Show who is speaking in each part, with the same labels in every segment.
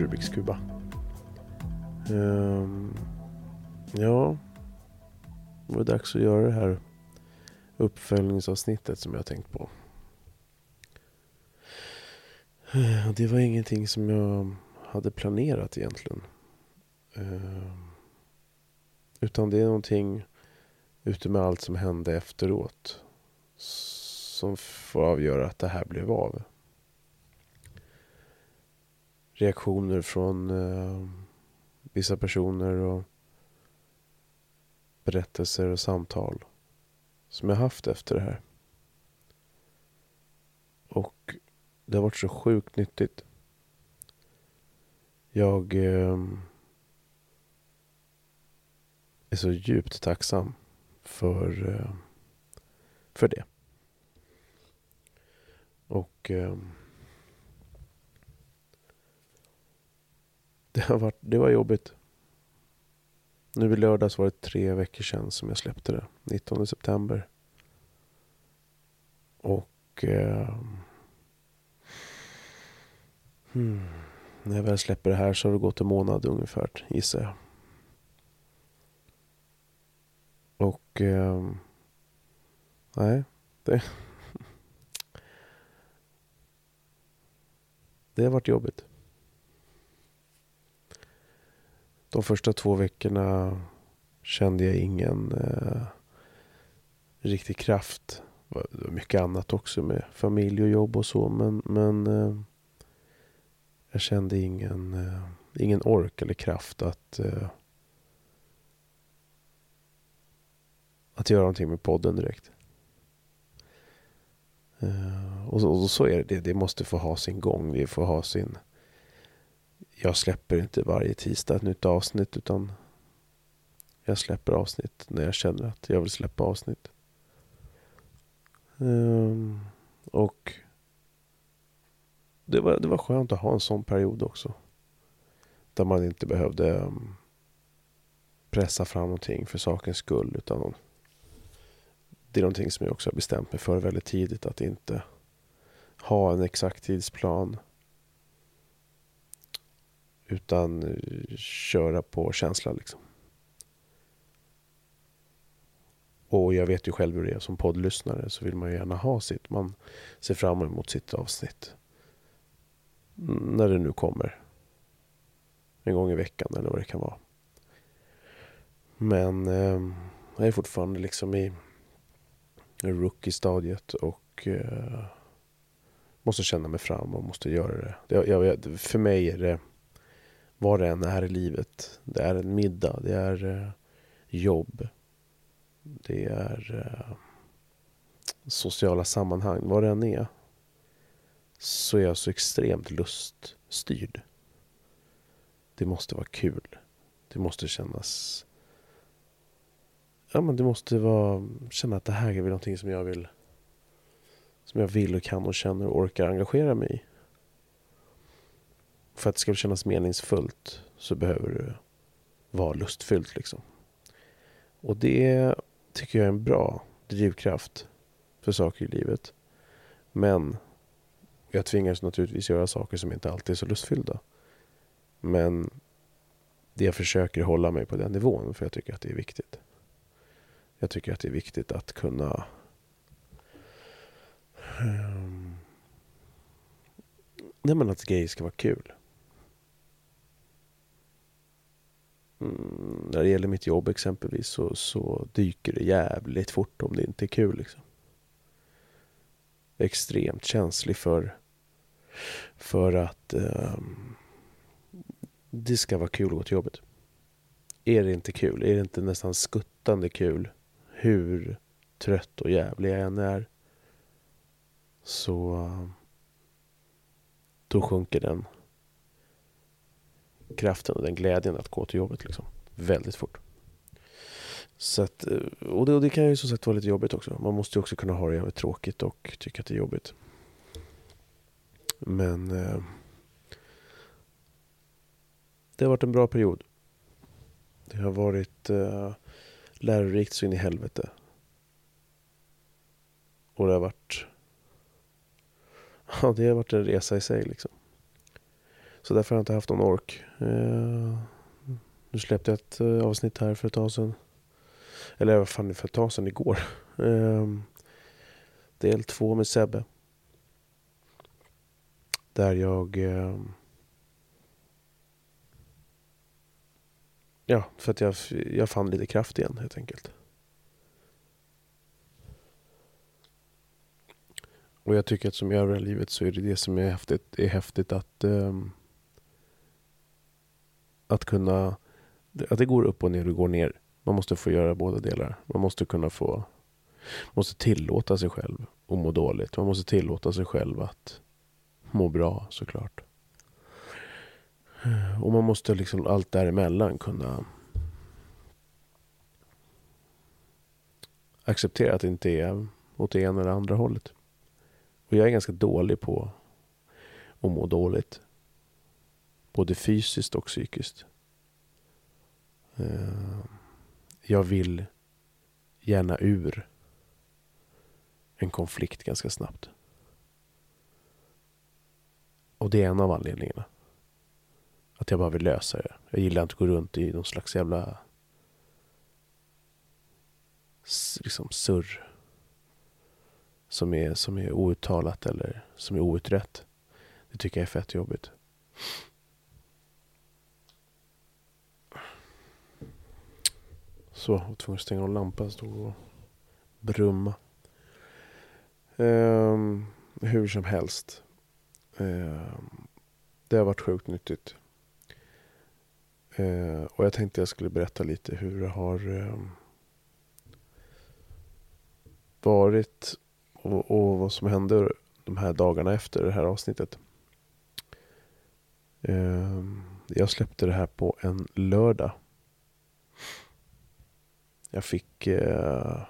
Speaker 1: Rubiks kuba. Um, ja, det var dags att göra det här uppföljningsavsnittet som jag har tänkt på. Eh, det var ingenting som jag hade planerat egentligen. Ehm, utan det är någonting ute med allt som hände efteråt som får avgöra att det här blev av. Reaktioner från eh, vissa personer och berättelser och samtal som jag haft efter det här. Och det har varit så sjukt nyttigt. Jag eh, är så djupt tacksam för, eh, för det. Och eh, det, har varit, det var jobbigt. Nu i lördags var det tre veckor sedan som jag släppte det. 19 september. Och eh, hmm, när jag väl släpper det här så har det gått en månad ungefär gissar jag. Och eh, nej, det Det har varit jobbigt. De första två veckorna kände jag ingen eh, riktig kraft. Det var mycket annat också med familj och jobb och så. Men, men eh, jag kände ingen, eh, ingen ork eller kraft att, eh, att göra någonting med podden direkt. Eh, och, så, och, så, är det. Det måste få ha sin gång. Det får ha sin... Jag släpper inte varje tisdag ett nytt avsnitt utan jag släpper avsnitt när jag känner att jag vill släppa avsnitt. Um, och det var, det var skönt att ha en sån period också. Där man inte behövde um, pressa fram någonting för sakens skull utan det är någonting som jag också har bestämt mig för väldigt tidigt. Att inte ha en exakt tidsplan. Utan eh, köra på känsla liksom. Och jag vet ju själv hur det är som poddlyssnare så vill man ju gärna ha sitt. Man ser fram emot sitt avsnitt. När det nu kommer. En gång i veckan eller vad det kan vara. Men eh, jag är fortfarande liksom i rookie-stadiet och eh, måste känna mig fram och måste göra det. Jag, jag, för mig är det vad det än är i livet. Det är en middag, det är eh, jobb. Det är eh, sociala sammanhang, vad det än är. Så är jag så extremt luststyrd. Det måste vara kul. Det måste kännas ja, men det måste vara, känna att det här är någonting som jag vill som jag vill och kan och känner och orkar engagera mig i. För att det ska kännas meningsfullt så behöver det vara lustfyllt liksom. Och det tycker jag är en bra drivkraft för saker i livet. Men jag tvingas naturligtvis göra saker som inte alltid är så lustfyllda. Men det jag försöker hålla mig på den nivån för jag tycker att det är viktigt. Jag tycker att det är viktigt att kunna um, Nej men att gay ska vara kul. Mm, när det gäller mitt jobb exempelvis så, så dyker det jävligt fort om det inte är kul. Liksom. Extremt känslig för, för att um, det ska vara kul att gå till jobbet. Är det inte kul, är det inte nästan skuttande kul hur trött och jävlig jag än är så då sjunker den kraften och den glädjen att gå till jobbet liksom väldigt fort. Så att, eh, och, det, och det kan ju som sagt vara lite jobbigt också. Man måste ju också kunna ha det jävligt tråkigt och tycka att det är jobbigt. Men eh, det har varit en bra period. Det har varit eh, lärorikt så in i helvete. Och det har varit... Ja, det har varit en resa i sig liksom. Så därför har jag inte haft någon ork. Eh, nu släppte jag ett eh, avsnitt här för ett tag sedan. Eller vad fan, för ett tag sedan, igår. Ehm, del två med Sebbe. Där jag... Ehm, ja, för att jag, jag fann lite kraft igen helt enkelt. Och jag tycker att som i övriga livet så är det det som är häftigt, är häftigt att um, att kunna att det går upp och ner och går ner. Man måste få göra båda delar. Man måste kunna få måste tillåta sig själv att må dåligt. Man måste tillåta sig själv att må bra såklart. Och man måste liksom allt däremellan kunna acceptera att det inte är åt det ena eller andra hållet. Och jag är ganska dålig på att må dåligt. Både fysiskt och psykiskt. Eh, jag vill gärna ur en konflikt ganska snabbt. Och det är en av anledningarna. Att jag bara vill lösa det. Jag gillar inte att gå runt i någon slags jävla liksom surr som är, som är outtalat eller som är outrett. Det tycker jag är fett jobbigt. Så, jag var tvungen att stänga av lampan. Stod och brumma. Um, hur som helst. Um, det har varit sjukt nyttigt. Uh, och jag tänkte jag skulle berätta lite hur det har um, varit och, och, vad som hände de här dagarna efter det här avsnittet. Um, jag släppte det här på en lördag. Jag fick eh,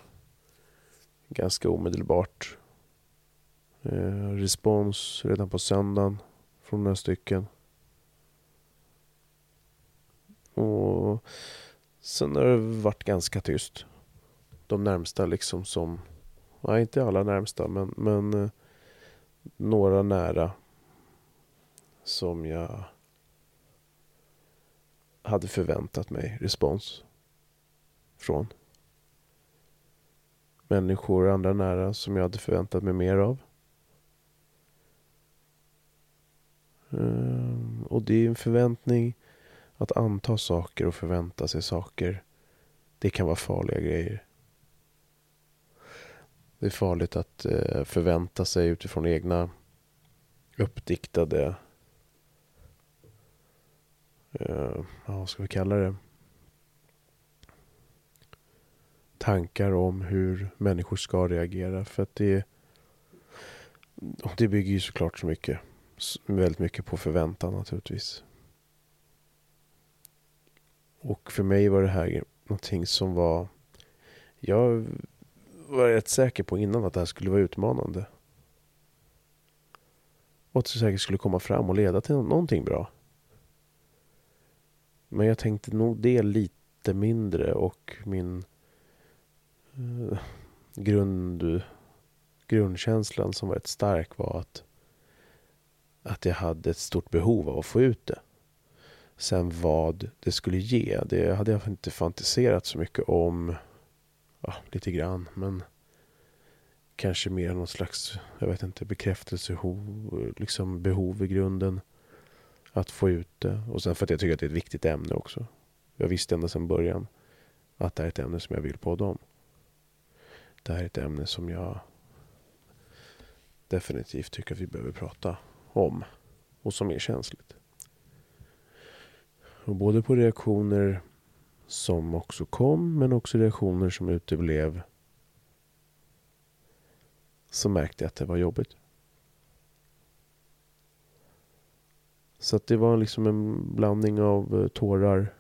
Speaker 1: ganska omedelbart eh, respons redan på söndagen från några stycken. Och sen har det varit ganska tyst. De närmsta liksom som Nej, inte alla närmsta, men, men eh, några nära som jag hade förväntat mig respons från. Människor och andra nära som jag hade förväntat mig mer av. Ehm, och det är en förväntning att anta saker och förvänta sig saker. Det kan vara farliga grejer. Det är farligt att eh, förvänta sig utifrån egna uppdiktade, eh, Ja, vad ska vi kalla det? Tankar om hur människor ska reagera. För att det, det bygger ju såklart så mycket, väldigt mycket på förväntan naturligtvis. Och för mig var det här någonting som var, jag var rätt säker på innan att det här skulle vara utmanande. Och att det säkert skulle komma fram och leda till någonting bra. Men jag tänkte nog det lite mindre och min Eh, grund, grundkänslan som var rätt stark var att, att jag hade ett stort behov av att få ut det. Sen vad det skulle ge, det hade jag inte fantiserat så mycket om ja, lite grann. Men kanske mer någon slags, jag vet inte, bekräftelsebehov liksom behov i grunden. Att få ut det. Och sen för att jag tycker att det är ett viktigt ämne också. Jag visste ända sedan början att det är ett ämne som jag vill podda om. Det här är ett ämne som jag definitivt tycker att vi behöver prata om. Och som är känsligt. Och både på reaktioner som också kom men också reaktioner som uteblev. Så märkte jag att det var jobbigt. Så att det var liksom en blandning av eh, tårar,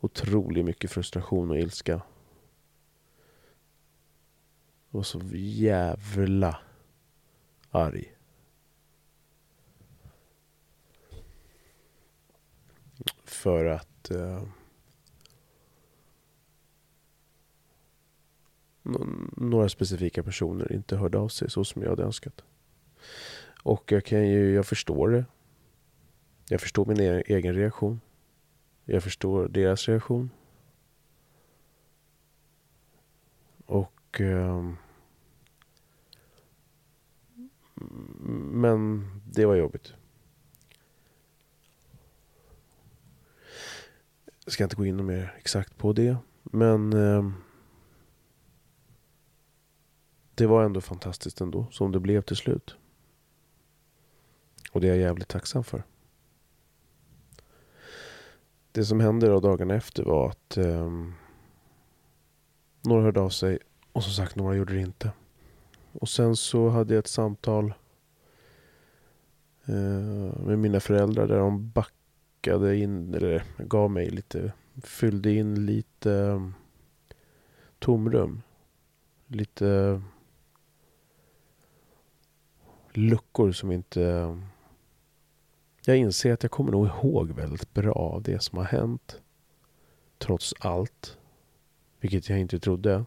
Speaker 1: otroligt mycket frustration och ilska. Och så jävla arg. För att eh, några specifika personer inte hörde av sig så som jag hade önskat. Och jag kan ju, jag förstår det. Jag förstår min e-, egen reaktion. Jag förstår deras reaktion. Och... Eh, men det var jobbigt. Jag ska inte gå in mer exakt på det. Men eh, det var ändå fantastiskt ändå, som det blev till slut. Och det är jag jävligt tacksam för. Det som hände då dagarna efter var att eh, några hörde av sig och som sagt några gjorde det inte. Och sen så hade jag ett samtal eh, med mina föräldrar där de backade in, eller gav mig lite, fyllde in lite tomrum. Lite luckor som inte... Jag inser att jag kommer nog ihåg väldigt bra av det som har hänt. Trots allt. Vilket jag inte trodde.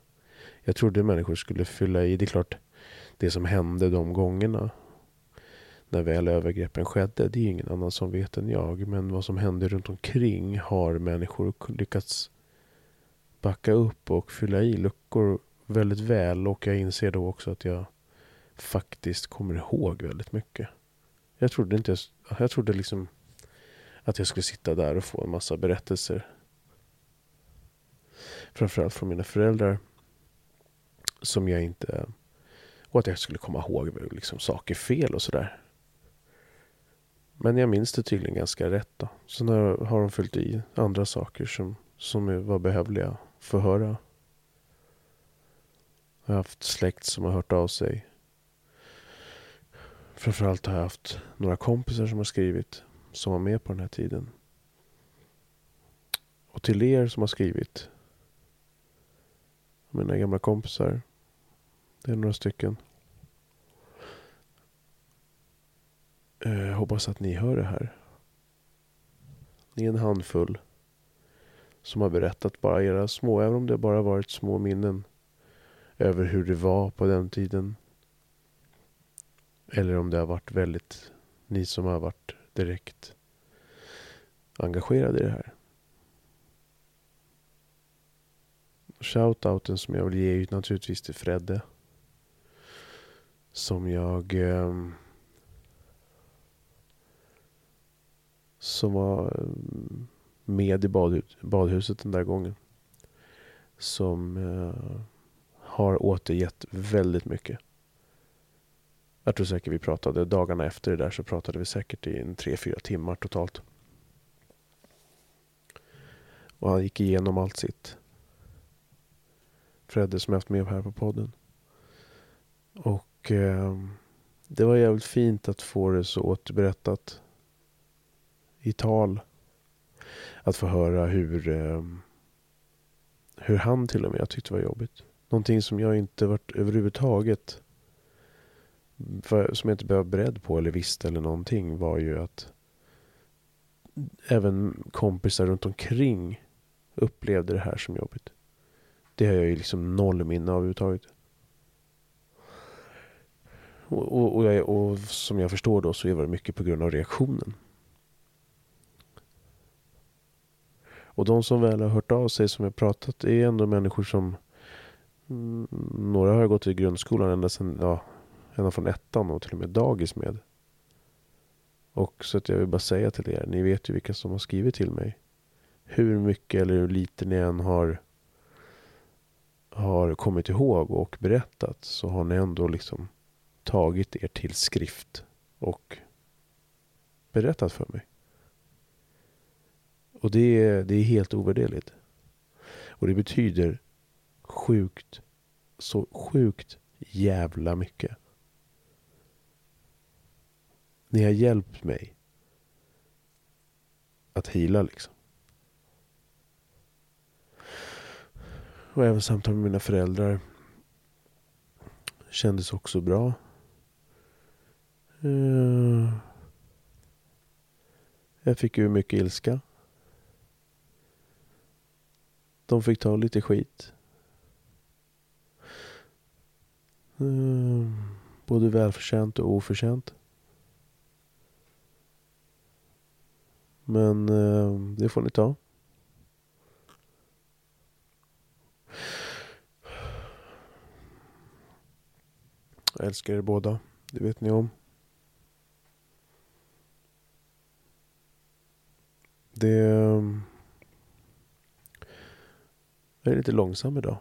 Speaker 1: Jag trodde människor skulle fylla i. Det är klart, det som hände de gångerna. När väl övergreppen skedde. Det är ingen annan som vet än jag. Men vad som hände runt omkring har människor lyckats backa upp och fylla i luckor väldigt väl. Och jag inser då också att jag faktiskt kommer ihåg väldigt mycket. Jag trodde inte jag, trodde liksom att jag skulle sitta där och få en massa berättelser. Framförallt från mina föräldrar. Som jag inte... Och att jag skulle komma ihåg liksom saker fel och sådär. Men jag minns det tydligen ganska rätt då. Sen har de fyllt i andra saker som, som var behövliga för att höra. Jag har haft släkt som har hört av sig Framförallt har jag haft några kompisar som har skrivit som var med på den här tiden. Och till er som har skrivit. Mina gamla kompisar. Det är några stycken. Eh, jag hoppas att ni hör det här. Ni är en handfull som har berättat bara era små, även om det bara varit små minnen över hur det var på den tiden. Eller om det har varit väldigt, ni som har varit direkt engagerade i det här. Shoutouten som jag vill ge är naturligtvis till Fredde. Som jag... Eh, som var ehm, med i badhus, badhuset den där gången. Som eh, har återgett väldigt mycket. Jag tror säkert vi pratade dagarna efter det där så pratade vi säkert i en tre, fyra timmar totalt. Och han gick igenom allt sitt. Fredde som jag haft med här på podden. Och eh, det var jävligt fint att få det så återberättat i tal. Att få höra hur, eh, hur han till och med tyckte var jobbigt. Någonting som jag inte varit överhuvudtaget för, som jag inte var beredd på eller visste eller någonting var ju att även kompisar runt omkring upplevde det här som jobbigt. Det har jag ju liksom noll minne av överhuvudtaget. Och, och, och, jag, och som jag förstår då så är det mycket på grund av reaktionen. Och de som väl har hört av sig som jag pratat är ändå människor som mm, några har gått i grundskolan ända sedan, ja, ända från ettan och till och med dagis med. Och så att jag vill bara säga till er, ni vet ju vilka som har skrivit till mig. Hur mycket eller hur lite ni än har, har kommit ihåg och berättat så har ni ändå liksom tagit er till skrift och berättat för mig. Och det är, det är helt ovärderligt. Och det betyder sjukt, så sjukt jävla mycket. Ni har hjälpt mig att hila liksom. Och även samtal med mina föräldrar kändes också bra. Eh. Jag fick ju mycket ilska. De fick ta lite skit. Eh, både välförtjänt och oförtjänt. Men eh, det får ni ta. Jag älskar er båda. Det vet ni om. Det... Jag är lite långsam idag.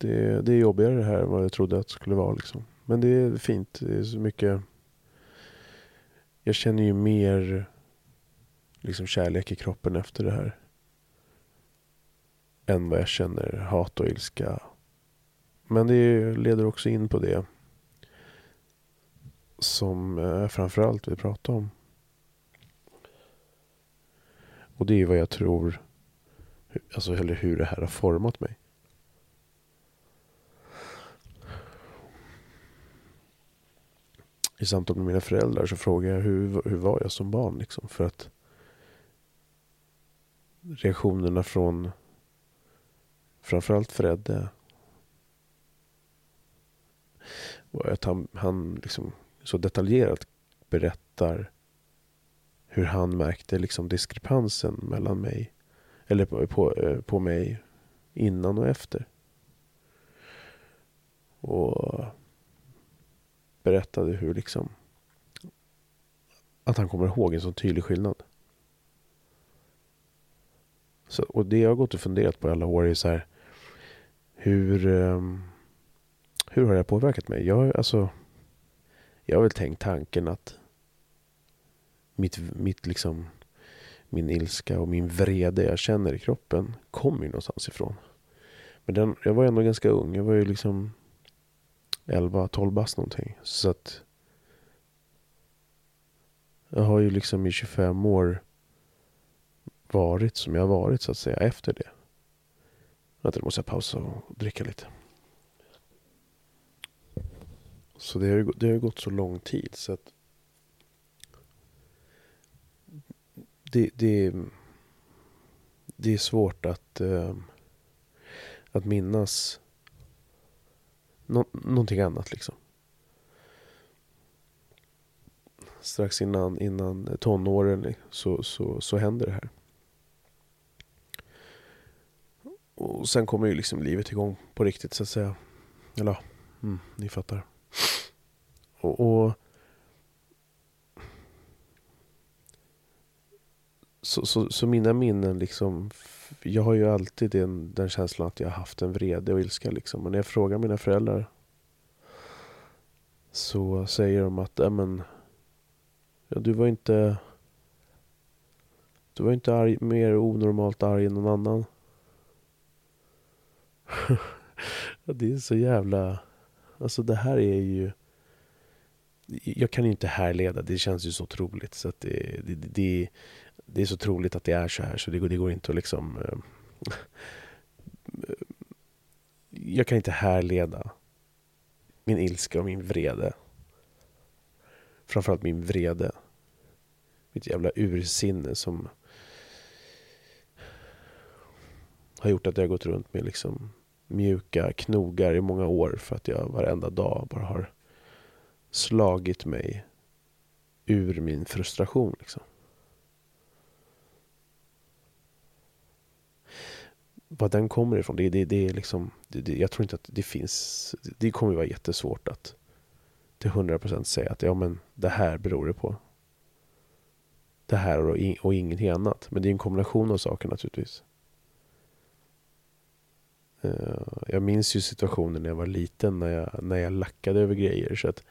Speaker 1: Det, det är jobbigare det här än vad jag trodde att det skulle vara. Liksom. Men det är fint. Det är så mycket... Jag känner ju mer liksom kärlek i kroppen efter det här. Än vad jag känner hat och ilska. Men det leder också in på det som jag framförallt vill prata om. Och det är vad jag tror, alltså eller hur det här har format mig. I samtal med mina föräldrar så frågar jag hur, hur var jag som barn liksom. För att reaktionerna från framförallt Fredde var att han, han liksom så detaljerat berättar hur han märkte liksom diskrepansen mellan mig eller på, på, eh, på mig innan och efter. Och berättade hur liksom att han kommer ihåg en sån tydlig skillnad. Så, och det jag har gått och funderat på alla år är så här hur um, hur har det påverkat mig? Jag, alltså, jag har väl tänkt tanken att mitt, mitt liksom, min ilska och min vrede jag känner i kroppen kommer ju någonstans ifrån. Men den, jag var ändå ganska ung. Jag var ju liksom 11-12 bast någonting. Så att jag har ju liksom i 25 år varit som jag har varit så att säga efter det. Vänta, nu måste jag pausa och dricka lite. Så det har, det har gått så lång tid så att det, det, det är svårt att, äh, att minnas nå, någonting annat liksom. Strax innan, innan tonåren så, så, så händer det här. Och sen kommer ju liksom livet igång på riktigt så att säga. Eller mm, ni fattar. Och, och så, så, så, mina minnen liksom Jag har ju alltid den, den känslan att jag har haft en vrede och ilska liksom. Och när jag frågar mina föräldrar Så säger de att ja, men, ja, du var inte Du var inte arg, mer onormalt arg än någon annan. det är så jävla Alltså det här är ju jag kan ju inte härleda, det känns ju så otroligt. Så att det, det, det, det är så troligt att det är så här så det går, det går inte att liksom... Eh, jag kan inte härleda min ilska och min vrede. Framförallt min vrede. Mitt jävla ursinne som har gjort att jag har gått runt med liksom mjuka knogar i många år för att jag varenda dag bara har slagit mig ur min frustration. Liksom. Var den kommer ifrån, det, det, det är liksom, det, jag tror inte att det finns, det kommer vara jättesvårt att till hundra procent säga att ja men det här beror det på. Det här och, och ingenting annat. Men det är en kombination av saker naturligtvis. Eh, jag minns ju situationen när jag var liten när jag, när jag lackade över grejer. Så att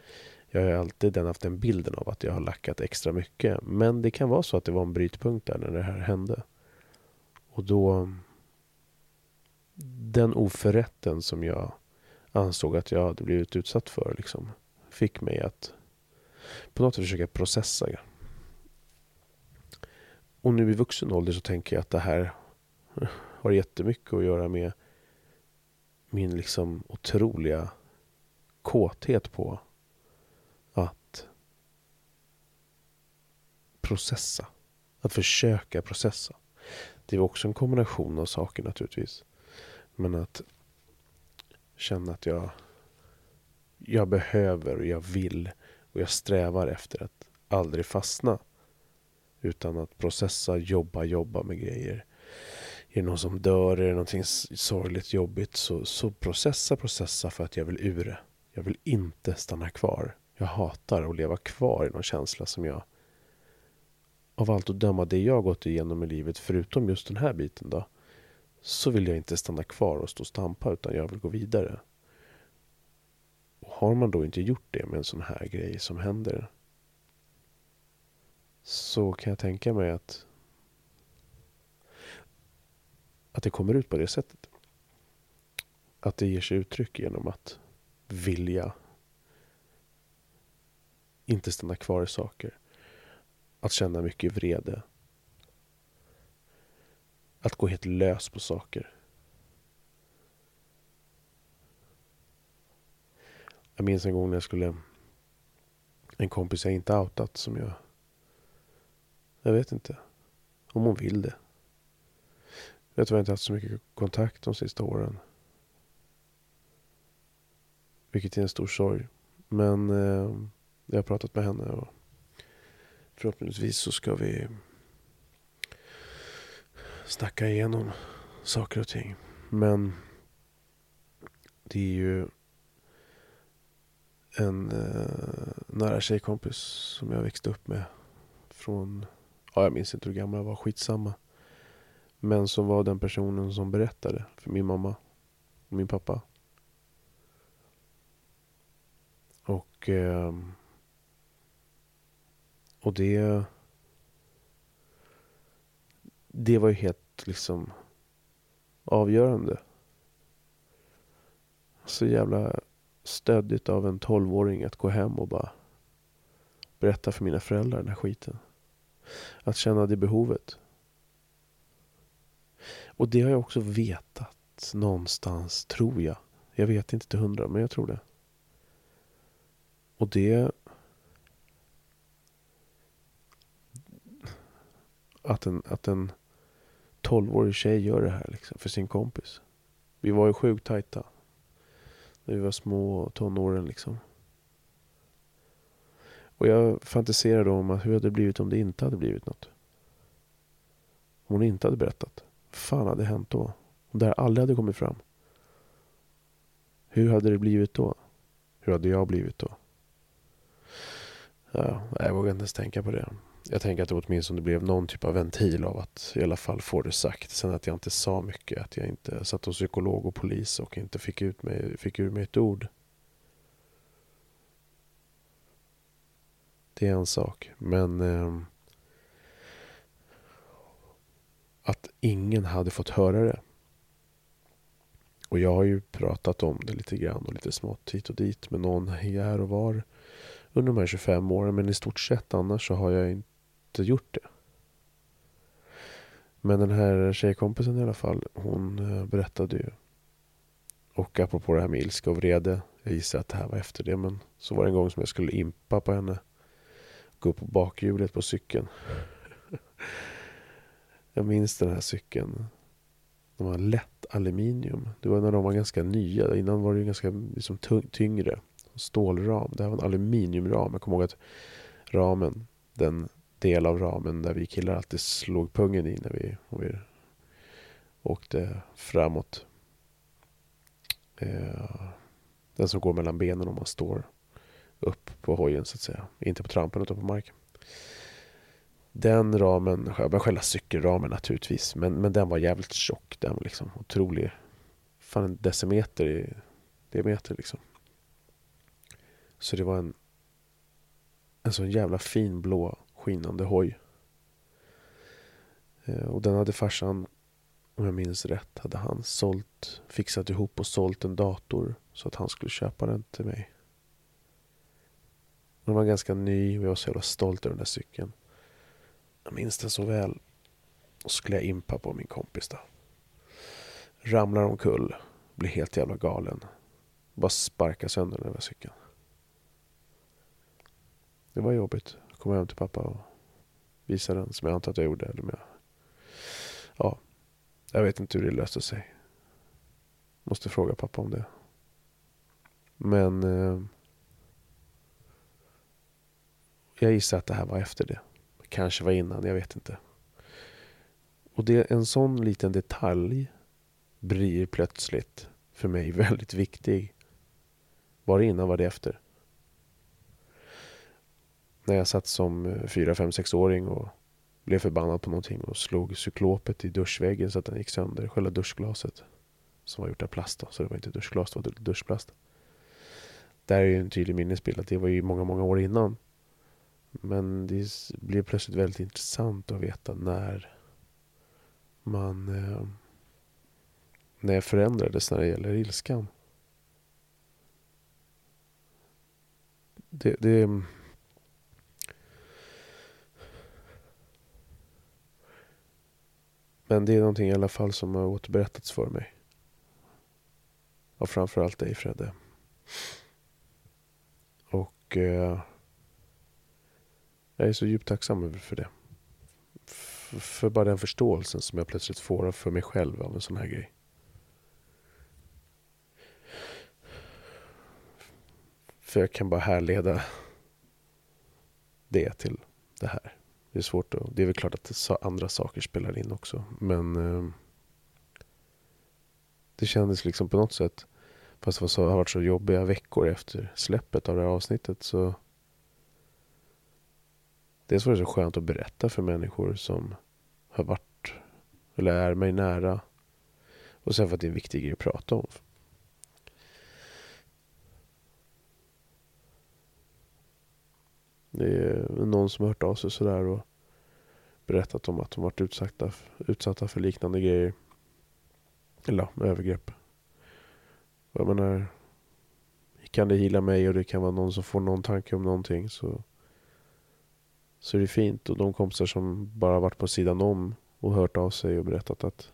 Speaker 1: jag har alltid den haft den bilden av att jag har lackat extra mycket. Men det kan vara så att det var en brytpunkt där när det här hände. Och då... Den oförrätten som jag ansåg att jag hade blivit utsatt för liksom, fick mig att på något sätt försöka processa. Och nu i vuxen ålder så tänker jag att det här har jättemycket att göra med min liksom otroliga kåthet på att processa. Att försöka processa. Det är också en kombination av saker naturligtvis. Men att känna att jag, jag behöver och jag vill Och jag strävar efter att aldrig fastna. Utan att processa, jobba, jobba med grejer. Är det någon som dör, är det någonting sorgligt, jobbigt så, så processa, processa för att jag vill ur det. Jag vill inte stanna kvar. Jag hatar att leva kvar i någon känsla som jag av allt att döma det jag gått igenom i livet, förutom just den här biten då, så vill jag inte stanna kvar och stå och stampa utan jag vill gå vidare. Och har man då inte gjort det med en sån här grej som händer så kan jag tänka mig att att det kommer ut på det sättet. Att det ger sig uttryck genom att vilja inte stanna kvar i saker. Att känna mycket vrede. Att gå helt lös på saker. Jag minns en gång när jag skulle... En kompis jag inte outat som jag... Jag vet inte. Om hon vill det. Jag tror jag inte haft så mycket kontakt de sista åren. Vilket är en stor sorg. Men eh, jag har pratat med henne och förhoppningsvis så ska vi snacka igenom saker och ting. Men det är ju en eh, nära tjejkompis som jag växte upp med. Från, ja jag minns inte hur gammal jag var, skitsamma. Men som var den personen som berättade för min mamma och min pappa. Och ehm, och det... Det var ju helt liksom avgörande. Så jävla stöddigt av en tolvåring att gå hem och bara berätta för mina föräldrar den här skiten. Att känna det behovet. Och det har jag också vetat någonstans, tror jag. Jag vet inte till hundra, men jag tror det. Och det att en, att en 12-årig tjej gör det här liksom, för sin kompis. Vi var ju sjukt tajta. När vi var små tonåren liksom. Och jag fantiserade om att hur hade det blivit om det inte hade blivit något. Om hon inte hade berättat. Vad fan hade hänt då? Om det här aldrig hade kommit fram. Hur hade det blivit då? Hur hade jag blivit då? Ja, jag vågar inte ens tänka på det jag tänker att det åtminstone blev någon typ av ventil av att i alla fall få det sagt. Sen att jag inte sa mycket, att jag inte satt hos psykolog och polis och inte fick, ut mig, fick ur mig ett ord. Det är en sak, men eh, att ingen hade fått höra det. Och jag har ju pratat om det lite grann och lite smått hit och dit med någon här och var under de här 25 åren. Men i stort sett annars så har jag inte gjort det. Men den här tjejkompisen i alla fall, hon eh, berättade ju. Och apropå det här med ilska och vrede. Jag gissar att det här var efter det. Men så var det en gång som jag skulle impa på henne. Gå upp på bakhjulet på cykeln. jag minns den här cykeln. De var lätt aluminium. Det var när de var ganska nya. Innan var det ju ganska liksom, tyngre. Stålram. Det här var en aluminiumram. Jag kommer ihåg att ramen, den del av ramen där vi killar alltid slog pungen i när vi, vi åkte framåt. Eh, den som går mellan benen om man står upp på hojen så att säga. Inte på trampen utan på marken. Den ramen, själva cykelramen naturligtvis, men, men den var jävligt tjock. Den var liksom otrolig. Fan en decimeter i diameter liksom. Så det var en en sån jävla fin blå skinande hoj. Eh, och den hade farsan, om jag minns rätt, hade han sålt, fixat ihop och sålt en dator så att han skulle köpa den till mig. Den var ganska ny och jag var så jävla stolt över den där cykeln. Jag minns den så väl. Och så skulle jag impa på min kompis då. Ramlar omkull, blir helt jävla galen. Bara sparkar sönder den där cykeln. Det var jobbigt Kommer hem till pappa och visar den som jag antar att jag gjorde. Eller jag... Ja, jag vet inte hur det löste sig. Måste fråga pappa om det. Men... Eh, Jag gissar att det här var efter det. Kanske var innan, jag vet inte. Och det, en sån liten detalj blir plötsligt för mig väldigt viktig. Var det innan, var det efter? När jag satt som 4, 5, 6-åring och blev förbannad på någonting och slog cyklopet i duschväggen så att den gick sönder. Själva duschglaset. Som var gjort av plast då, så det var inte duschglas, det var duschplast. Där är ju en tydlig minnesbild att det var ju många, många år innan. Men det blir plötsligt väldigt intressant att veta när man... Eh, när jag förändrades när det gäller ilskan. Det, det, men det är någonting i alla fall som har återberättats för mig. Och framförallt dig Fredde. Och eh, jag är så djupt tacksam för det. F för bara den förståelsen som jag plötsligt får för mig själv av en sån här grej. För jag kan bara härleda det till det här. Det är svårt att... Det är väl klart att andra saker spelar in också. Men eh, det kändes liksom på något sätt Fast det var så, har varit så jobbiga veckor efter släppet av det här avsnittet så Dels var det så skönt att berätta för människor som har varit eller är mig nära. Och sen för att det är en viktig grej att prata om. Det är någon som har hört av sig sådär och berättat om att de varit utsatta, utsatta för liknande grejer. Eller ja, övergrepp. Och jag menar, kan det hila mig och det kan vara någon som får någon tanke om någonting så, så är det fint. Och de kompisar som bara varit på sidan om och hört av sig och berättat att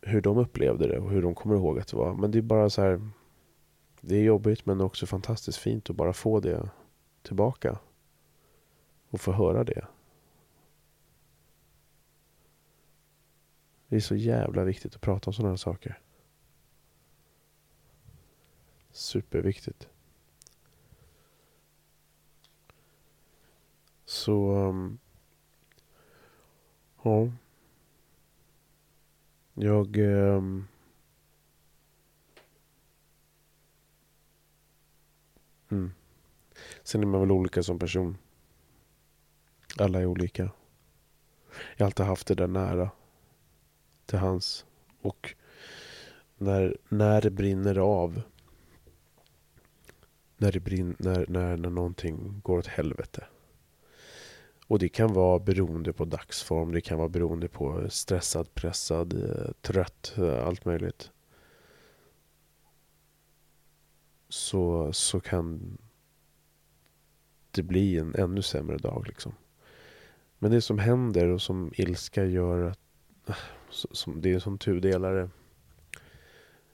Speaker 1: hur de upplevde det och hur de kommer ihåg att det var. Men det är bara så här. Det är jobbigt men också fantastiskt fint att bara få det tillbaka. Och få höra det. Det är så jävla viktigt att prata om sådana här saker. Superviktigt. Så... Um, ja. Jag... Um, mm. Sen är man väl olika som person. Alla är olika. Jag har alltid haft det där nära till hans. Och när, när det brinner av när, det brin, när, när, när någonting går åt helvete. Och det kan vara beroende på dagsform, det kan vara beroende på stressad, pressad, eh, trött, eh, allt möjligt. Så, så kan det bli en ännu sämre dag liksom. Men det som händer och som ilska gör att eh, som, det är som tudelare.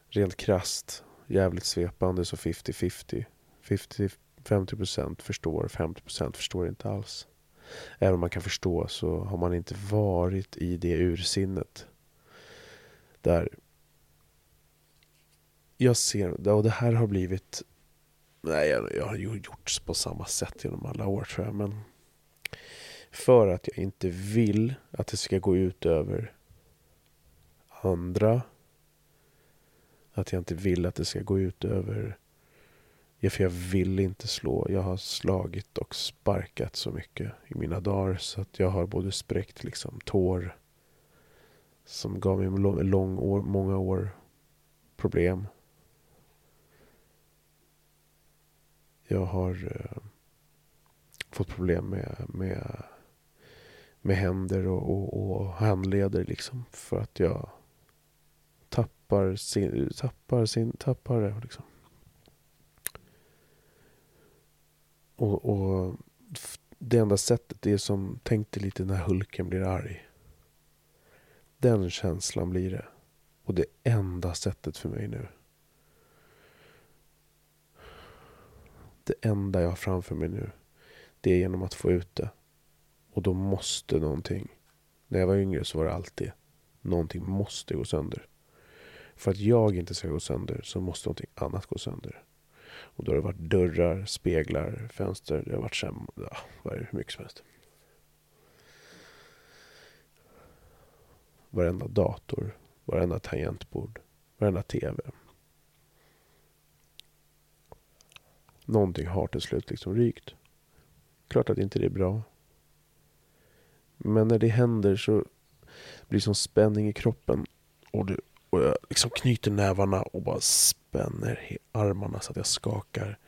Speaker 1: Rent krast, jävligt svepande så 50-50. 50-50% förstår, 50% förstår inte alls. Även om man kan förstå så har man inte varit i det ursinnet. Där jag ser, och det här har blivit, nej jag, har ju gjorts på samma sätt genom alla år tror jag. Men för att jag inte vill att det ska gå ut över andra. Att jag inte vill att det ska gå ut över Ja, för jag vill inte slå. Jag har slagit och sparkat så mycket i mina dagar så att jag har både spräckt liksom tår som gav mig lång år, många år problem. Jag har eh, fått problem med, med, med händer och, och, och handleder liksom för att jag tappar sin, tappar sin, tappar det liksom. Och, och det enda sättet är som, tänk dig lite när Hulken blir arg. Den känslan blir det. Och det enda sättet för mig nu. Det enda jag har framför mig nu. Det är genom att få ut det. Och då måste någonting. När jag var yngre så var det alltid. Någonting måste gå sönder. För att jag inte ska gå sönder så måste någonting annat gå sönder. Och då har det varit dörrar, speglar, fönster. Det har varit sem- ja, vad är det, hur mycket som helst. Varenda dator, varenda tangentbord, varenda TV. Någonting har till slut liksom rykt. Klart att inte det är bra. Men när det händer så blir det som spänning i kroppen. Och, du och jag liksom knyter nävarna och bara spänner armarna så att jag skakar.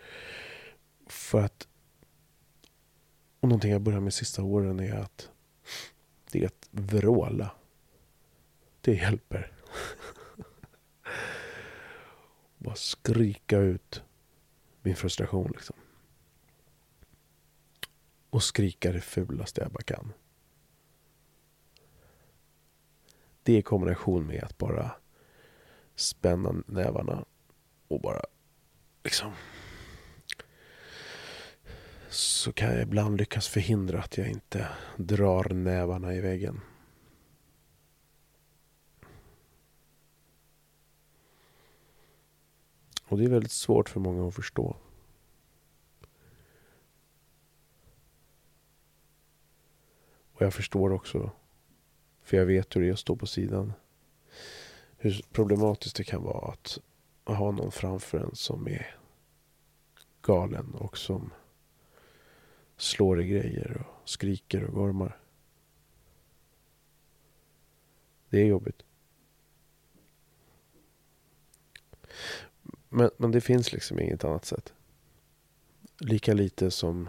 Speaker 1: För att... Och någonting jag börjar med sista åren är att det är att vråla. Det hjälper. bara skrika ut min frustration liksom. Och skrika det fulaste jag bara kan. Det i kombination med att bara spänna nävarna och bara liksom så kan jag ibland lyckas förhindra att jag inte drar nävarna i väggen. Och det är väldigt svårt för många att förstå. Och jag förstår också, för jag vet hur det är att stå på sidan, hur problematiskt det kan vara att ha någon framför en som är galen och som slår i grejer och skriker och gormar. Det är jobbigt. Men, men det finns liksom inget annat sätt. Lika lite som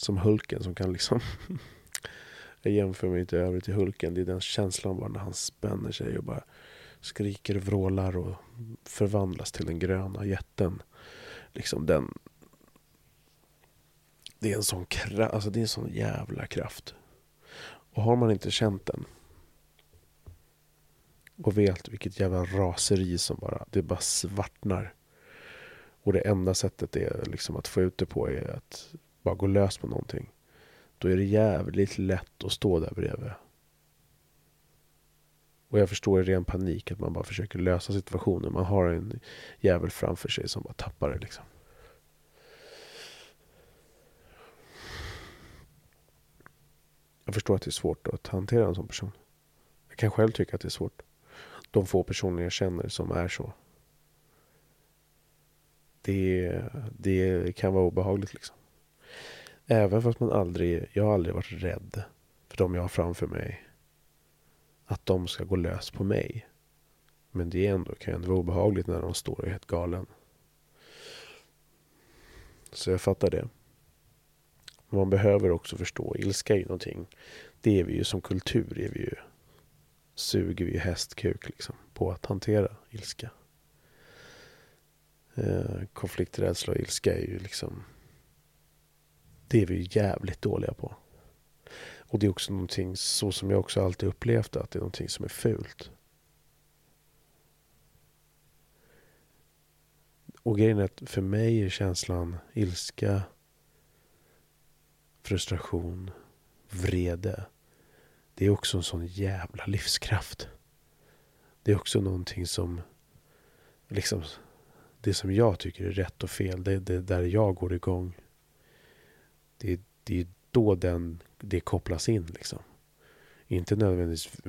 Speaker 1: som Hulken som kan liksom Jag jämför mig inte övrigt till Hulken. Det är den känslan bara när han spänner sig och bara skriker, och vrålar och förvandlas till den gröna jätten. Liksom den... Det är en sån kraft, alltså det är en sån jävla kraft. Och har man inte känt den och vet vilket jävla raseri som bara, det bara svartnar. Och det enda sättet är liksom att få ut det på är att bara gå lös på någonting. Då är det jävligt lätt att stå där bredvid. Och jag förstår i ren panik att man bara försöker lösa situationen. Man har en jävel framför sig som bara tappar det liksom. Jag förstår att det är svårt att hantera en sån person. Jag kan själv tycka att det är svårt. De få personer jag känner som är så. Det, det kan vara obehagligt liksom. Även fast man aldrig, jag har aldrig varit rädd för de jag har framför mig. Att de ska gå lös på mig. Men det är ändå, kan ändå vara obehagligt när de står och är helt galen. Så jag fattar det. Man behöver också förstå, ilska är ju någonting. Det är vi ju som kultur, är vi ju, suger vi ju hästkuk liksom, på att hantera ilska. Eh, konflikträdsla och ilska är ju liksom det är vi jävligt dåliga på. Och det är också någonting, så som jag också alltid upplevt att det är någonting som är fult. Och grejen är att för mig är känslan ilska, frustration, vrede. Det är också en sån jävla livskraft. Det är också någonting som liksom det som jag tycker är rätt och fel. Det är det där jag går igång. Det, det är då den, det kopplas in liksom. Inte nödvändigtvis,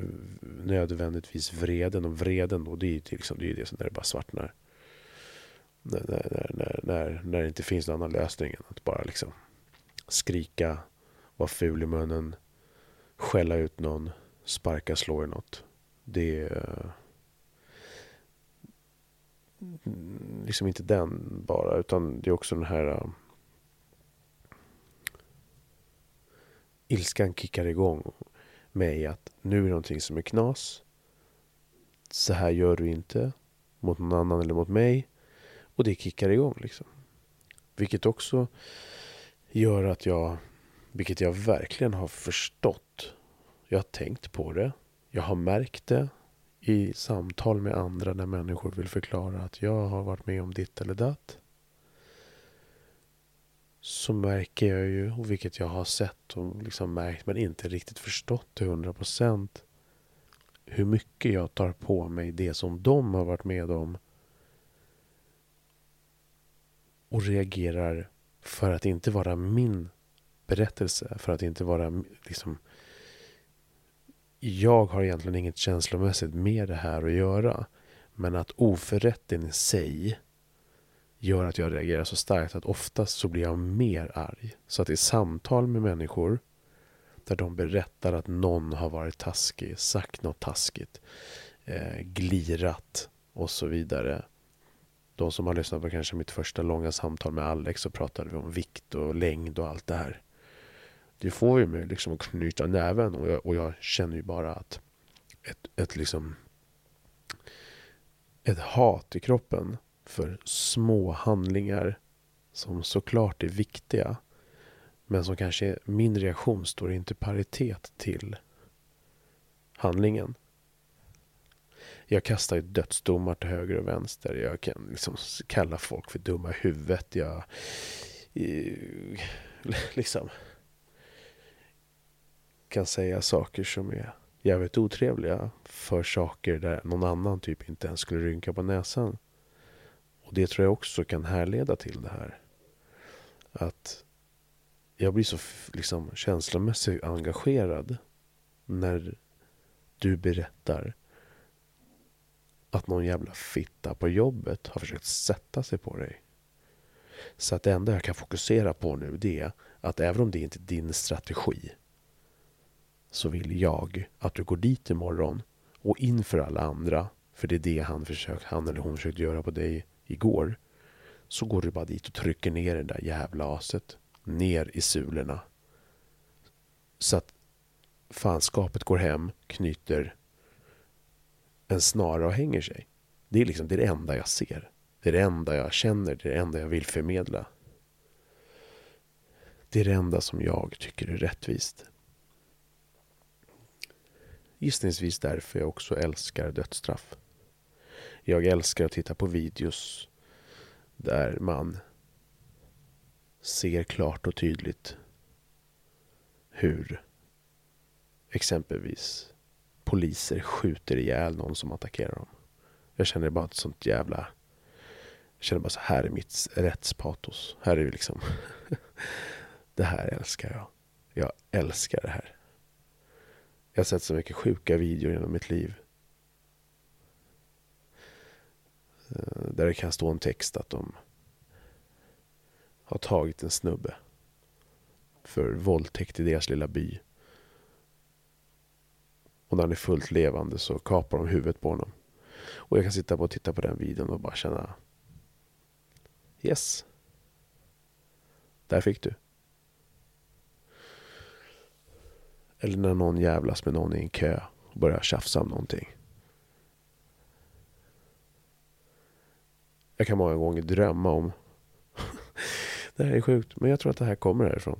Speaker 1: nödvändigtvis vreden och vreden då, det är ju liksom, det, är det som när det bara svartnar. När, när, när, när, när det inte finns någon annan lösning än att bara liksom skrika, vara ful i munnen, skälla ut någon, sparka, slå i något. Det är mm, liksom inte den bara, utan det är också den här um, ilskan kickar igång mig att nu är det någonting som är knas. Så här gör du inte mot någon annan eller mot mig. Och det kickar igång liksom. Vilket också gör att jag, vilket jag verkligen har förstått. Jag har tänkt på det. Jag har märkt det i samtal med andra när människor vill förklara att jag har varit med om ditt eller datt så märker jag ju, och vilket jag har sett och liksom märkt men inte riktigt förstått till hundra procent hur mycket jag tar på mig det som de har varit med om och reagerar för att inte vara min berättelse, för att inte vara liksom jag har egentligen inget känslomässigt med det här att göra. Men att oförrätten i sig gör att jag reagerar så starkt att oftast så blir jag mer arg. Så att i samtal med människor där de berättar att någon har varit taskig, sagt något taskigt, eh, glirat och så vidare. De som har lyssnat på kanske mitt första långa samtal med Alex så pratade vi om vikt och längd och allt det här. Det får ju mig liksom att knyta näven och jag, och jag känner ju bara att ett, ett liksom ett hat i kroppen för små handlingar som såklart är viktiga men som kanske min reaktion står inte i paritet till handlingen. Jag kastar ju dödsdomar till höger och vänster. Jag kan liksom kalla folk för dumma i huvudet. Jag liksom kan säga saker som är jävligt otrevliga för saker där någon annan typ inte ens skulle rynka på näsan. Och det tror jag också kan härleda till det här. Att jag blir så liksom känslomässigt engagerad när du berättar att någon jävla fitta på jobbet har försökt sätta sig på dig. Så att det enda jag kan fokusera på nu det är att även om det inte är din strategi så vill jag att du går dit imorgon och inför alla andra, för det är det han, försökt, han eller hon försökt göra på dig igår, så går du bara dit och trycker ner det där jävla aset ner i sulorna. Så att fanskapet går hem, knyter en snara och hänger sig. Det är liksom det, är det enda jag ser. Det är det enda jag känner, det är det enda jag vill förmedla. Det är det enda som jag tycker är rättvist. Gissningsvis därför jag också älskar dödsstraff. Jag älskar att titta på videos där man ser klart och tydligt hur exempelvis poliser skjuter ihjäl någon som attackerar dem. Jag känner bara ett sånt jävla... Jag känner bara så här är mitt rättspatos. Här är det liksom... det här älskar jag. Jag älskar det här. Jag har sett så mycket sjuka videor genom mitt liv. Eh, Eh, där det kan stå en text att de har tagit en snubbe för våldtäkt i deras lilla by. Och när han är fullt levande så kapar de huvudet på honom. Och jag kan sitta och titta på den videon och bara känna Yes. Där fick du. Eller när någon jävlas med någon i en kö och börjar tjafsa om någonting. Jag kan många gånger drömma om det här är sjukt, men jag tror att det här kommer härifrån.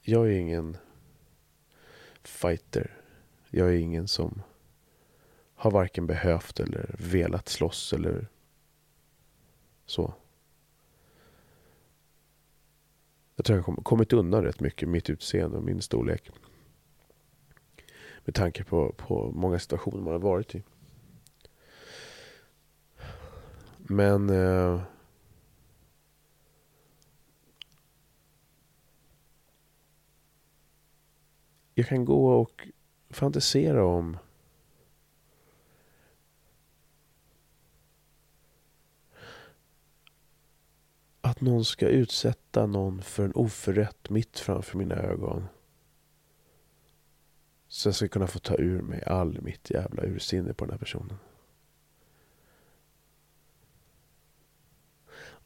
Speaker 1: Jag är ingen fighter. Jag är ingen som har varken behövt eller velat slåss eller så. Jag tror jag har kommit undan rätt mycket mitt utseende och min storlek. Med tanke på, på många situationer man har varit i. Men eh, jag kan gå och fantisera om att någon ska utsätta någon för en oförrätt mitt framför mina ögon. Så jag ska kunna få ta ur mig all mitt jävla ursinne på den här personen.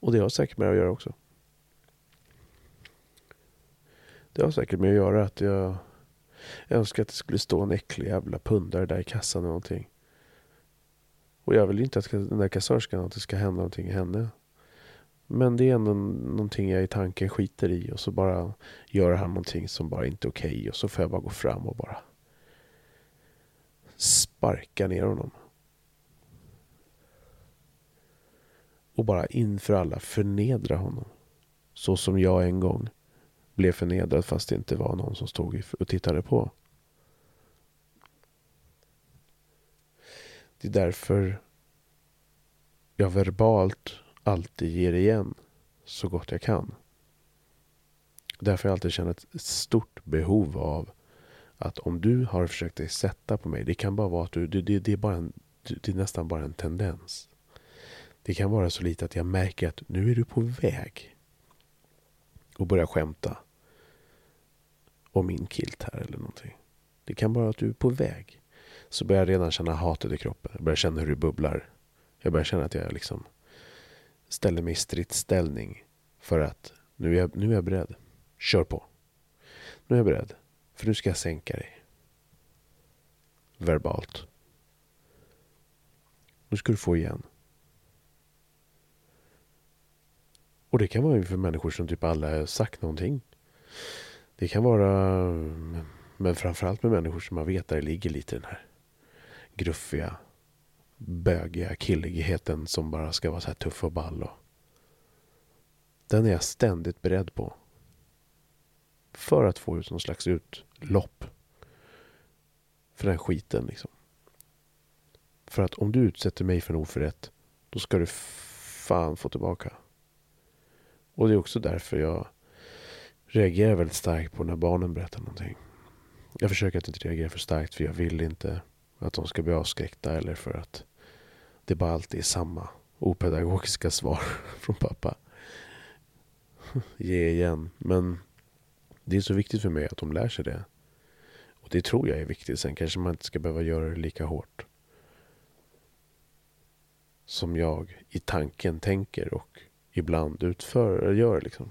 Speaker 1: Och det har säkert med det att göra också. Det har säkert med att göra att jag jag önskar att det skulle stå en äcklig jävla pundare där i kassan eller någonting. Och jag vill ju inte att den där kassörskan att det ska hända någonting i henne. Men det är ändå någonting jag i tanken skiter i och så bara gör han någonting som bara inte är okej okay, och så får jag bara gå fram och bara sparka ner honom. Och bara inför alla förnedra honom. Så som jag en gång blev förnedrad fast det inte var någon som stod och tittade på. Det är därför jag verbalt alltid ger igen så gott jag kan. Därför har jag alltid känner ett stort behov av att om du har försökt dig sätta på mig, det kan bara vara att du, det, det, är, bara en, det är nästan bara en tendens. Det kan vara så lite att jag märker att nu är du på väg och börjar skämta om min kilt här eller någonting. Det kan vara att du är på väg. Så börjar jag redan känna hatet i kroppen. Jag börjar känna hur det bubblar. Jag börjar känna att jag liksom ställer mig i stridsställning. För att nu är, jag, nu är jag beredd. Kör på. Nu är jag beredd. För nu ska jag sänka dig. Verbalt. Nu ska du få igen. Och det kan vara inför människor som typ aldrig har sagt någonting. Det kan vara, men framförallt med människor som man vet där det ligger lite den här gruffiga, bögiga killigheten som bara ska vara så här tuff och ball. Och den är jag ständigt beredd på. För att få ut någon slags utlopp. För den skiten liksom. För att om du utsätter mig för en oförrätt, då ska du fan få tillbaka. Och det är också därför jag reagerar väldigt starkt på när barnen berättar någonting. Jag försöker att inte reagera för starkt för jag vill inte att de ska bli avskräckta eller för att det bara alltid är samma opedagogiska svar från pappa. Ge igen. Men det är så viktigt för mig att de lär sig det. Och det tror jag är viktigt. Sen kanske man inte ska behöva göra det lika hårt. Som jag i tanken tänker och ibland utför, gör liksom.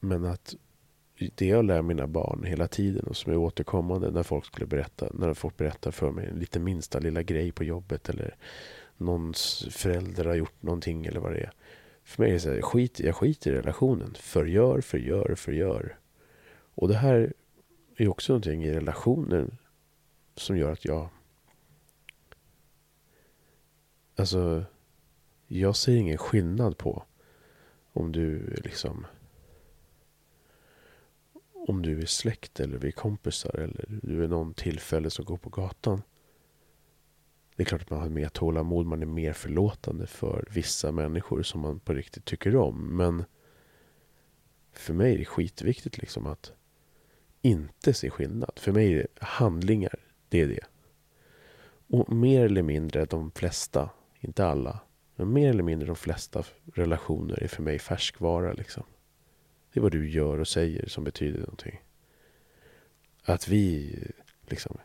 Speaker 1: Men att det jag lär mina barn hela tiden och som är återkommande när folk skulle berätta, när folk berättar för mig en lite minsta lilla grej på jobbet eller någons förälder har gjort någonting eller vad det är. För mig är det så här, skit, jag skiter i relationen. Förgör, förgör, förgör. Och det här är också någonting i relationen som gör att jag Alltså jag ser ingen skillnad på om du liksom om du är släkt eller vi är kompisar eller du är någon tillfälle som går på gatan. Det är klart att man har mer tålamod, man är mer förlåtande för vissa människor som man på riktigt tycker om. Men för mig är det skitviktigt liksom att inte se skillnad. För mig är det handlingar, det är det. Och mer eller mindre de flesta, inte alla, men mer eller mindre de flesta relationer är för mig färskvara liksom. Det är vad du gör och säger som betyder någonting. Att vi liksom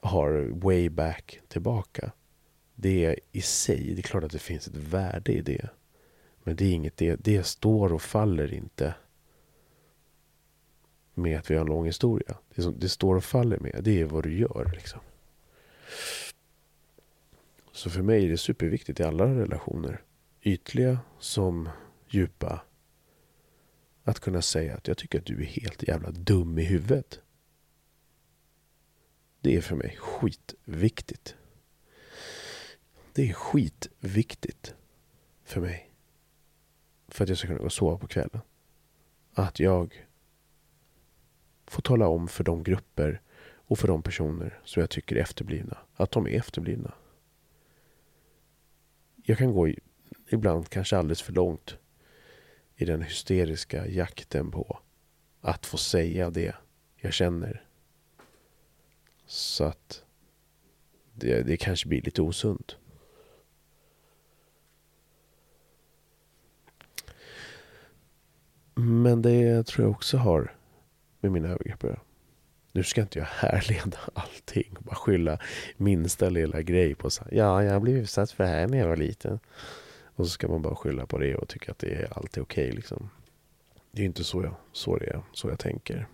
Speaker 1: har way back tillbaka. Det är i sig, det är klart att det finns ett värde i det. Men det är inget, det, det står och faller inte med att vi har en lång historia. Det som det står och faller med, det är vad du gör. Liksom. Så för mig är det superviktigt i alla relationer. Ytliga som djupa att kunna säga att jag tycker att du är helt jävla dum i huvudet. Det är för mig skitviktigt. Det är skitviktigt för mig. För att jag ska kunna gå och sova på kvällen. Att jag får tala om för de grupper och för de personer som jag tycker är efterblivna. Att de är efterblivna. Jag kan gå ibland kanske alldeles för långt i den hysteriska jakten på att få säga det jag känner. Så att det, det kanske blir lite osunt. Men det tror jag också har med mina övergrepp att göra. Nu ska inte jag härleda allting och bara skylla minsta lilla grej på så Ja, jag blev utsatt för det här när jag var liten. Och så ska man bara skylla på det och tycka att det är alltid okej okay, liksom. Det är inte så jag, så det är, så jag tänker.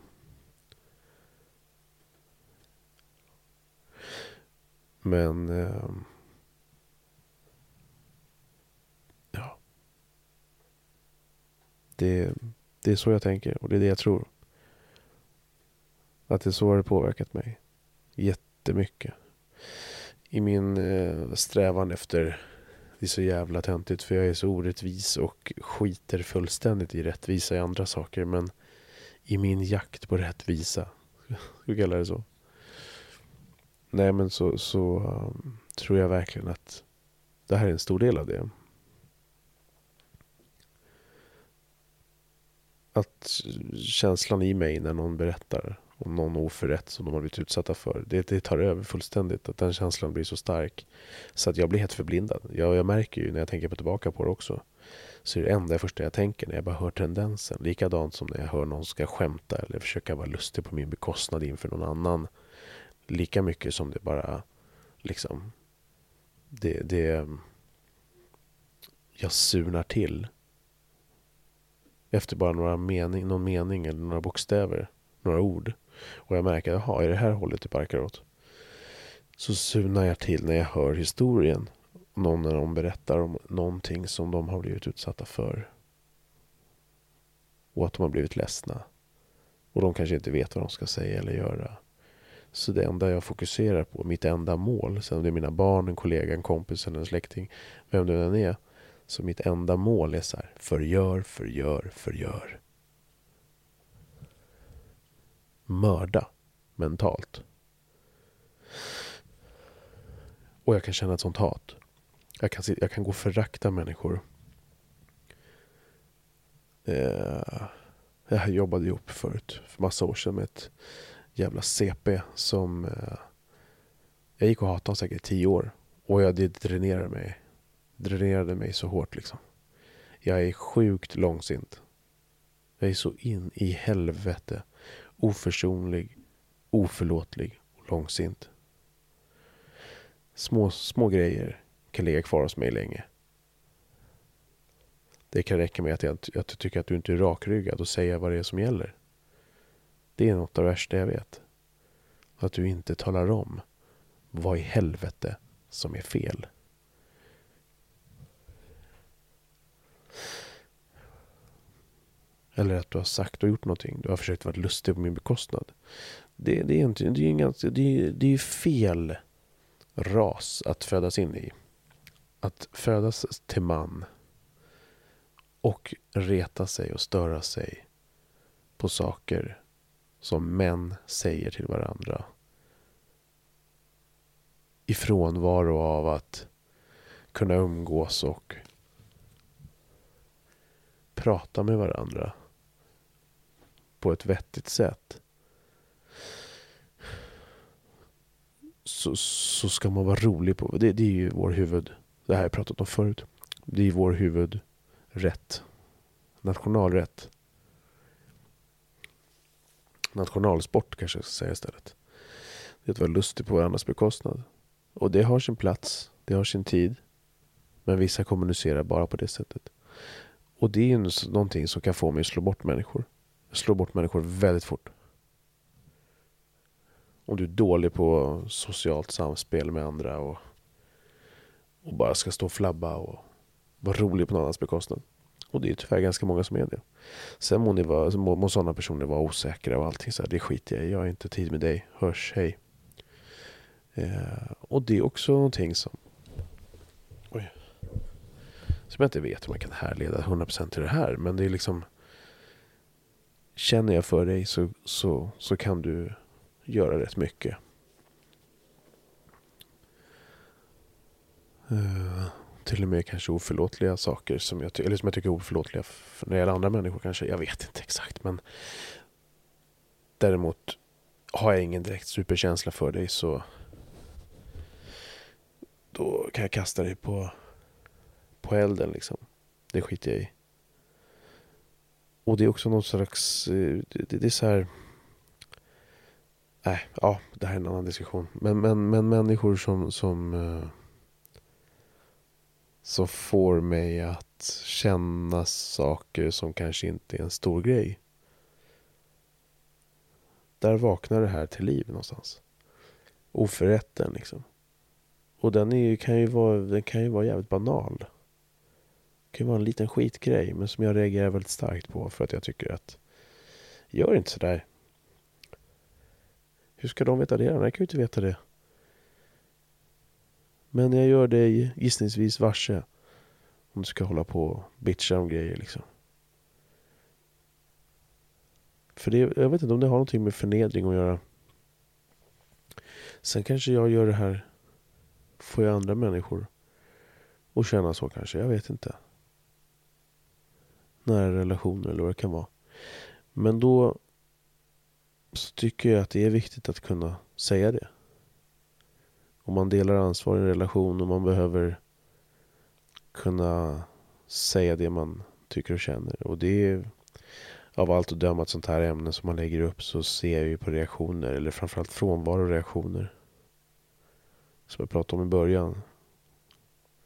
Speaker 1: Men... Eh, ja. Det, det är så jag tänker och det är det jag tror. Att det är så har det påverkat mig. Jättemycket. I min eh, strävan efter det är så jävla töntigt för jag är så orättvis och skiter fullständigt i rättvisa i andra saker. Men i min jakt på rättvisa, ska vi kalla det så. nej men så, så um, tror jag verkligen att det här är en stor del av det. Att känslan i mig när någon berättar och någon oförrätt som de har blivit utsatta för. Det, det tar över fullständigt. Att den känslan blir så stark. Så att jag blir helt förblindad. Jag, jag märker ju när jag tänker på tillbaka på det också. Så är det enda första jag tänker när jag bara hör tendensen. Likadant som när jag hör någon ska skämta eller försöka vara lustig på min bekostnad inför någon annan. Lika mycket som det bara liksom det, det jag surnar till efter bara några mening, någon mening eller några bokstäver, några ord. Och jag märker, jaha, är det här hållet det barkar åt? Så sunar jag till när jag hör historien. Någon när de berättar om någonting som de har blivit utsatta för. Och att de har blivit ledsna. Och de kanske inte vet vad de ska säga eller göra. Så det enda jag fokuserar på, mitt enda mål, sen om det är mina barn, en kollega, en kompis eller en släkting, vem det än är. Så mitt enda mål är så här, förgör, förgör, förgör. Mörda mentalt. Och jag kan känna ett sånt hat. Jag kan, jag kan gå och förakta människor. Eh, jag jobbade ihop förut, för massa år sedan med ett jävla CP som... Eh, jag gick och hatade honom säkert i tio år. Och jag, det dränerade mig. Dränerade mig så hårt liksom. Jag är sjukt långsint. Jag är så in i helvete oförsonlig, oförlåtlig och långsint. Små, små grejer kan ligga kvar hos mig länge. Det kan räcka med att jag, att jag tycker att du inte är rakryggad och säga vad det är som gäller. Det är något av det värsta jag vet. Att du inte talar om vad i helvete som är fel. Eller att du har sagt och gjort någonting. Du har försökt vara lustig på min bekostnad. Det, det är ju det är, ganska, det är, det är fel ras att födas in i. Att födas till man och reta sig och störa sig på saker som män säger till varandra. I frånvaro av att kunna umgås och prata med varandra på ett vettigt sätt. Så, så ska man vara rolig på. Det, det är ju vår huvud. Det här har jag pratat om förut. Det är vår huvudrätt. Nationalrätt nationalsport kanske jag ska säga istället. Det är att vara lustig på varandras bekostnad. Och det har sin plats, det har sin tid. Men vissa kommunicerar bara på det sättet. Och det är ju någonting som kan få mig att slå bort människor. Slår bort människor väldigt fort. Om du är dålig på socialt samspel med andra och, och bara ska stå och flabba och vara rolig på någon annans bekostnad. Och det är tyvärr ganska många som är det. Sen må, ni vara, må, må sådana personer vara osäkra och allting så här, det skiter jag i. Jag har inte tid med dig. Hörs, hej. Eh, och det är också någonting som... Oj. Som jag inte vet om jag kan härleda 100% till det här. Men det är liksom... Känner jag för dig så, så, så kan du göra rätt mycket. Uh, till och med kanske oförlåtliga saker som jag, eller som jag tycker är oförlåtliga när det gäller andra människor kanske. Jag vet inte exakt men däremot har jag ingen direkt superkänsla för dig så då kan jag kasta dig på, på elden liksom. Det skiter jag i. Och det är också någon slags, eh, det, det är så här Nej, ja, det här är en annan diskussion. Men, men, men människor som, som eh, som får mig att känna saker som kanske inte är en stor grej. Där vaknar det här till liv någonstans. Oförrätten liksom. Och den är, kan, ju vara, den kan ju vara jävligt banal. Det kan ju vara en liten skitgrej men som jag reagerar väldigt starkt på för att jag tycker att gör inte sådär. Hur ska de veta det? Jag kan ju inte veta det. Men jag gör dig gissningsvis varse. Om du ska hålla på och bitcha om grejer liksom. För det, jag vet inte om det har någonting med förnedring att göra. Sen kanske jag gör det här, får jag andra människor att känna så kanske, jag vet inte. Nära relationer eller vad det kan vara. Men då så tycker jag att det är viktigt att kunna säga det. Om man delar ansvar i en relation och man behöver kunna säga det man tycker och känner. Och det är av allt att döma ett sånt här ämne som man lägger upp så ser jag ju på reaktioner, eller framförallt frånvaro reaktioner. Som jag pratade om i början.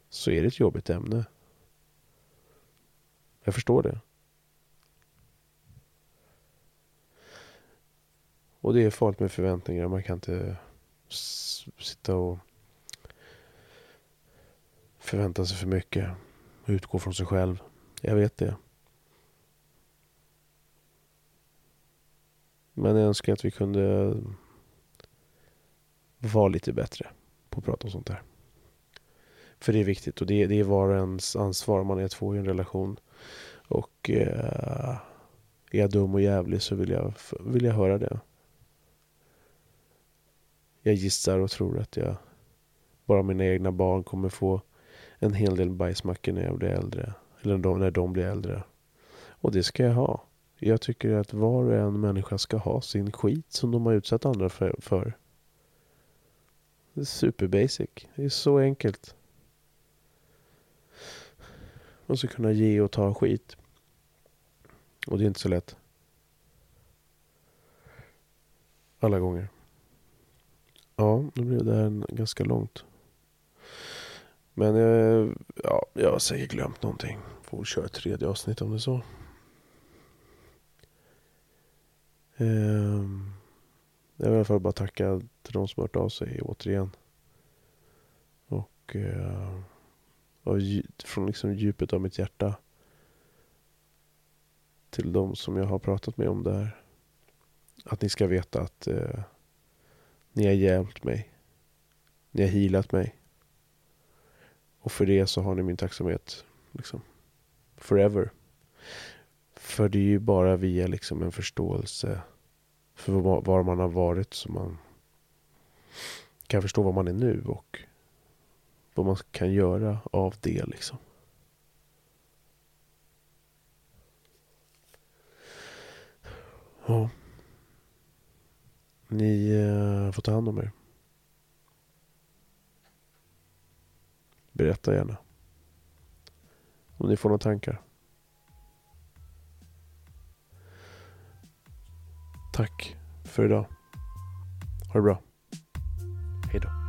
Speaker 1: Så är det ett jobbigt ämne. Jag förstår det. Och det är farligt med förväntningar. Man kan inte sitta och förvänta sig för mycket. Utgå från sig själv. Jag vet det. Men jag önskar att vi kunde vara lite bättre på att prata om sånt här. För det är viktigt och det, det är var och ens ansvar. Man är två i en relation. Och eh, är jag dum och jävlig så vill jag, vill jag höra det. Jag gissar och tror att jag bara mina egna barn kommer få en hel del bajsmackor när jag blir äldre. Eller när de blir äldre. Och det ska jag ha. Jag tycker att var och en människa ska ha sin skit som de har utsatt andra för. Det är superbasic. Det är så enkelt. Man ska kunna ge och ta skit. Och det är inte så lätt. Alla gånger. Ja, nu blev det här ganska långt. Men eh, ja, jag har säkert glömt någonting. Får köra ett tredje avsnitt om det är så. Ehm, jag vill i alla fall bara tacka till de som har hört av sig återigen. Och, eh, och från liksom djupet av mitt hjärta till de som jag har pratat med om det här. Att ni ska veta att eh, ni har hjälpt mig. Ni har healat mig. Och för det så har ni min tacksamhet. Liksom. Forever. För det är ju bara via liksom en förståelse för var man har varit som man kan förstå var man är nu och vad man kan göra av det liksom. Ja. Ni eh, får ta hand om er. Berätta gärna. Om ni får några tankar. Tack för idag. Ha det bra. Hejdå.